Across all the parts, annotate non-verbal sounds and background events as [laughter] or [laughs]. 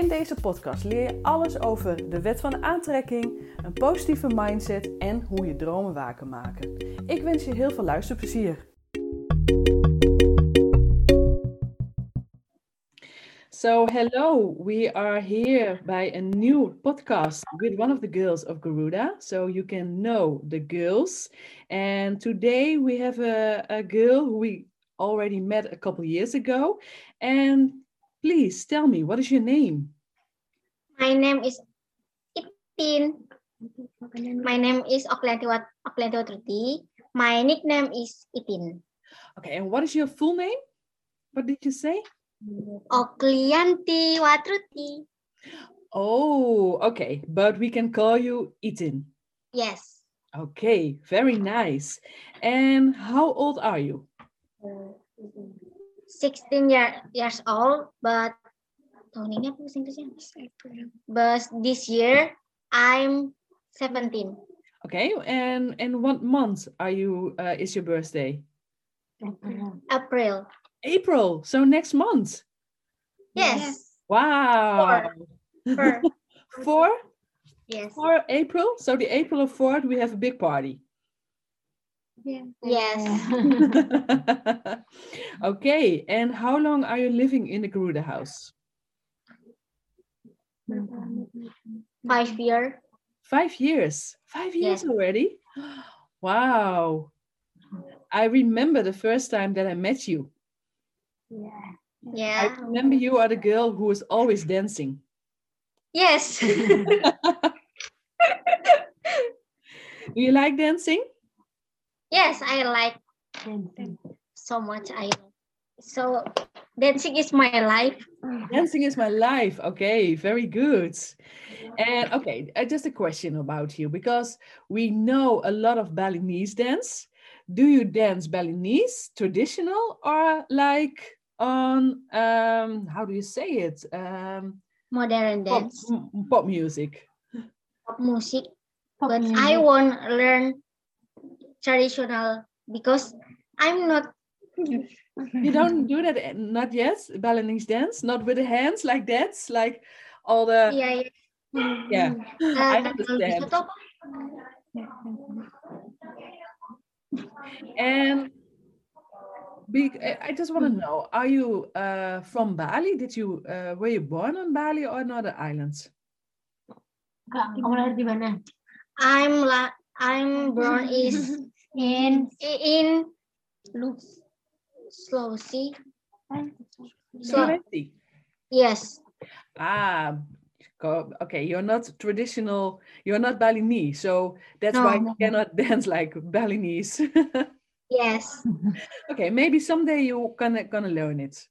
In deze podcast leer je alles over de wet van aantrekking, een positieve mindset en hoe je dromen waar kan maken. Ik wens je heel veel luisterplezier. So, hello, we are here by a new podcast with one of the girls of Garuda, so you can know the girls. And today we have a, a girl who we already met a couple years ago. And please tell me, what is your name? My name is Ipin. My name is Oklantiwatruti. My nickname is Ipin. Okay, and what is your full name? What did you say? Oklianti Watruti. Oh, okay, but we can call you Itin. Yes. Okay, very nice. And how old are you? Uh, 16 year, years old, but tahun ini apa bahasa Inggrisnya? But this year I'm 17. Okay, and and what month are you? Uh, is your birthday? April. April. So next month. Yes. Wow. Four. [laughs] Four. Yes. Four April. So the April of fourth, we have a big party. Yes. [laughs] [laughs] okay, and how long are you living in the Garuda house? Five years. Five years. Five years Yeah. already? [gasps] Wow. I remember the first time that I met you. Yeah. Yeah. I remember you are the girl who is always dancing. Yes. [laughs] Do you like dancing? Yes, I like so much. I so dancing is my life. Dancing is my life. Okay, very good. And okay, uh, just a question about you because we know a lot of Balinese dance. Do you dance Balinese traditional or like on um how do you say it? Um Modern dance, m- pop music. pop music. But I won't learn traditional because I'm not. You don't do that uh, not yet, Balinese dance, not with the hands like that, like all the Yeah, yeah. yeah. Eh, I kalau understand. bisa? And be, I- I just want to know: Are you uh, from Bali? Did you uh, were you born on Bali or another islands? Kak, kamu lahir di mana? I'm la I'm born is [laughs] In in Sulawesi. So Sulawesi. yes, Ah, okay. You're not traditional. You're not Balinese, so that's why you cannot [laughs] dance like Balinese. [laughs] yes, okay, maybe someday you gonna gonna learn it.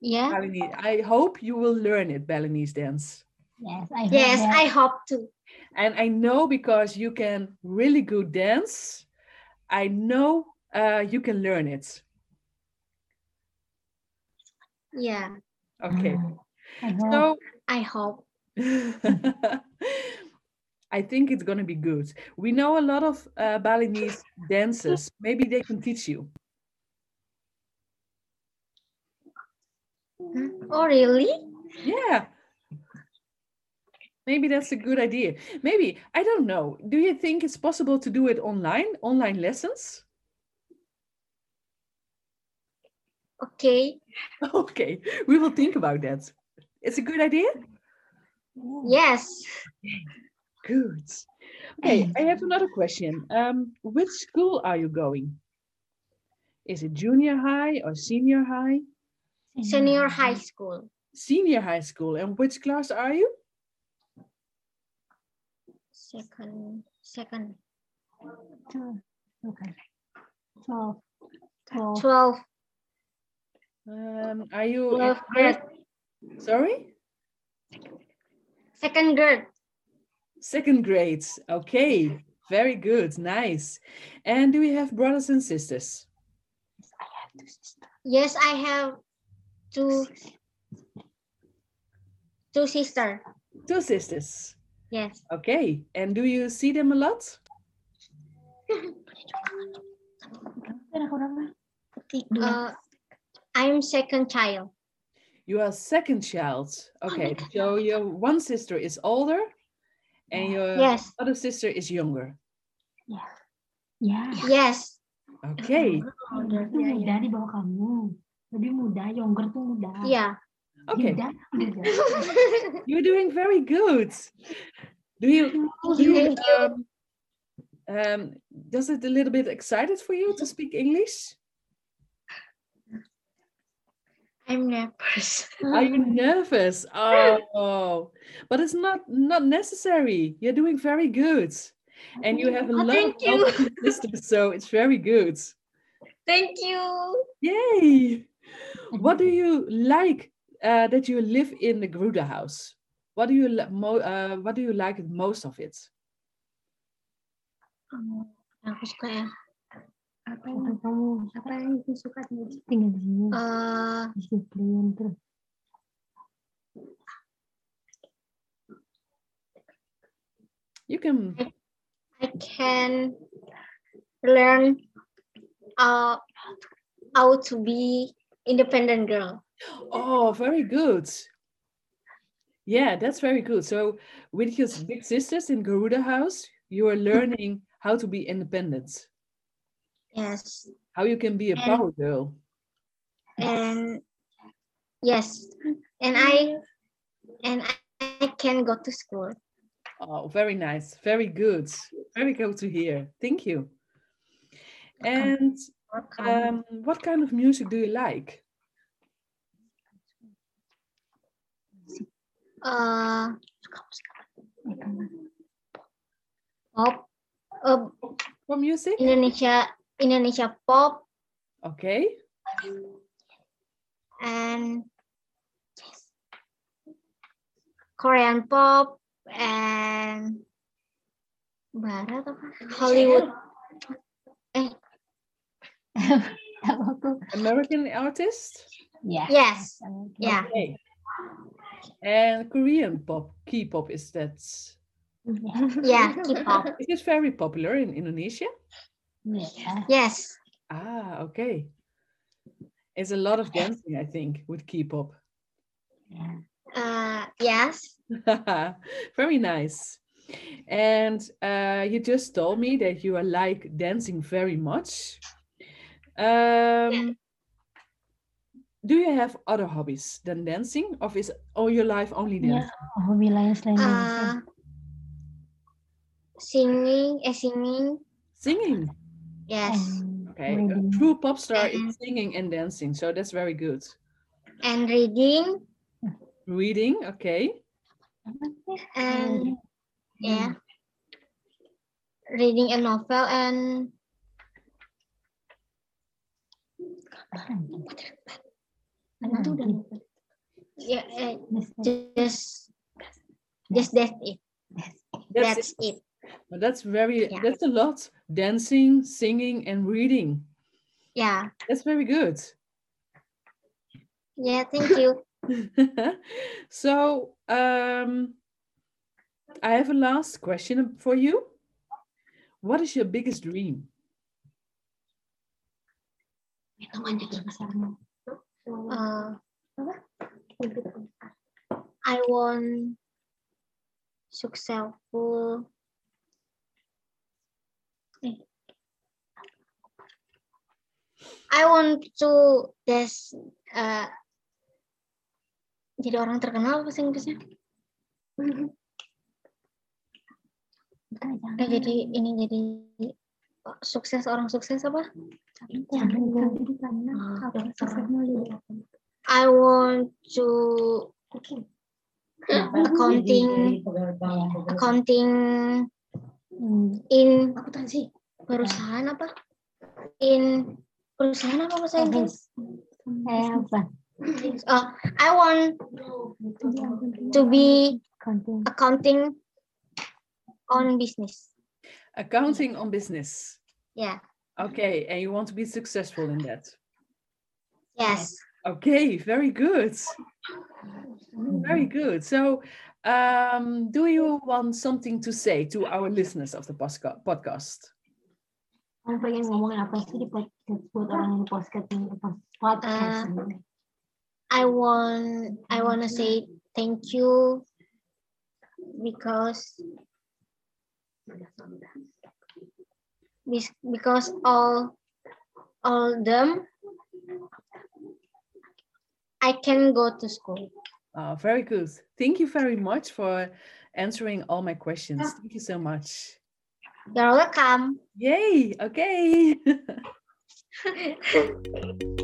yeah, Balinese. I hope you will learn it, Balinese dance. yes, I yes. heard I hope to. And I know because you can really good dance, I know uh, you can learn it. Yeah, Okay. I hope. So I hope. I think it's going to be good. We know a lot of uh, Balinese dancers. Maybe they can teach you. Oh really? Yeah. Maybe that's a good idea. Maybe, I don't know. Do you think it's possible to do it online, online lessons? Okay. [laughs] Okay, we will think about that. It's a good idea? Yes. Good. Okay, I have another question. Um, which school are you going? Is it junior high or senior high? Senior high school. Senior high school. And which class are you? Second. Second. Two. Okay. Twelve. Twelve. Twelve. Um, are you Twelve grade. Sorry? Second grade. Second grade. Okay. Very good. Nice. And do we have brothers and sisters? Yes, I have two two sister. Two sisters. Yes. Okay. And do you see them a lot? Uh, I'm second child. You are second child. Okay. So your one sister is older and your Yes. other sister is younger. Ya. Yes. Okay. Younger tuh muda di bawah kamu. Lebih muda, younger tuh muda. Yeah. Okay. Muda, [laughs] muda. You're doing very good. Do you, do you um, um, does it a little bit excited for you to speak English? I'm nervous. Are you nervous? Oh, but it's not not necessary. You're doing very good, and you have a Oh, lot of help [laughs] sisters, so it's very good. Thank you. Yay! What do you like uh, that you live in the Garuda house? What do you uh, What do you like most of it? Terus. You can. I can learn uh, how to be independent girl. Oh, very good. Yeah, that's very good. So, with your big sisters in Garuda house, you are learning how to be independent, Yes. how you can be a And- power girl. And yes. And I and I, I can go to school. Oh, very nice. Very good. Very good to hear. Thank you. And um, what kind of music do you like? Uh, pop, uh, What music? Indonesia Indonesia pop Okay. and Korean pop and Barat apa? Hollywood. Eh? [laughs] American artist? Ya. yes, yeah. Okay. And Korean pop, K-pop is that? [laughs] Yeah, K-pop. It is very popular in Indonesia. Ya. Yes. Ah, okay. It's a lot of dancing, I think, with K-pop. Yeah. Uh, yes. [laughs] very nice. And uh, you just told me that you are like dancing very much. Um, Do you have other hobbies than dancing, or is all your life only Ya, dancing? hobi lain selain dancing. Uh, singing, eh, singing. Singing. Yes. And Okay, a true pop star And- is singing and dancing, so that's very good. And reading Reading, okay. and yeah. Reading a novel and Ada tuh udah. yeah, Yes, just just that's it. That's, That's it. But that's very Yeah. that's a lot. Dancing, singing, and reading. Yeah. That's very good. Yeah, thank you. [laughs] so um I have a last question for you. What is your biggest dream? Uh, I want successful. Eh. I want to des uh, jadi orang terkenal apa bahasa Inggrisnya? Eh, jadi ini jadi sukses orang sukses apa? I want to accounting. accounting Hmm, in perusahaan apa? In Perusahaan apa bahasa Inggris? Eh apa? Oh, I want to be accounting on business. Accounting on business. Yeah. Okay, and you want to be successful in that. Yes. Okay, very good. Very good. So, um, do you want something to say to our listeners of the podcast? Kamu pengen ngomongin apa sih di podcast buat orang yang podcast ini pas- podcast ini? I want I want to say thank you because because all all them I can go to school. Oh, very good. Thank you very much for answering all my questions. Thank you so much. You're welcome. Yay! Okay. [laughs]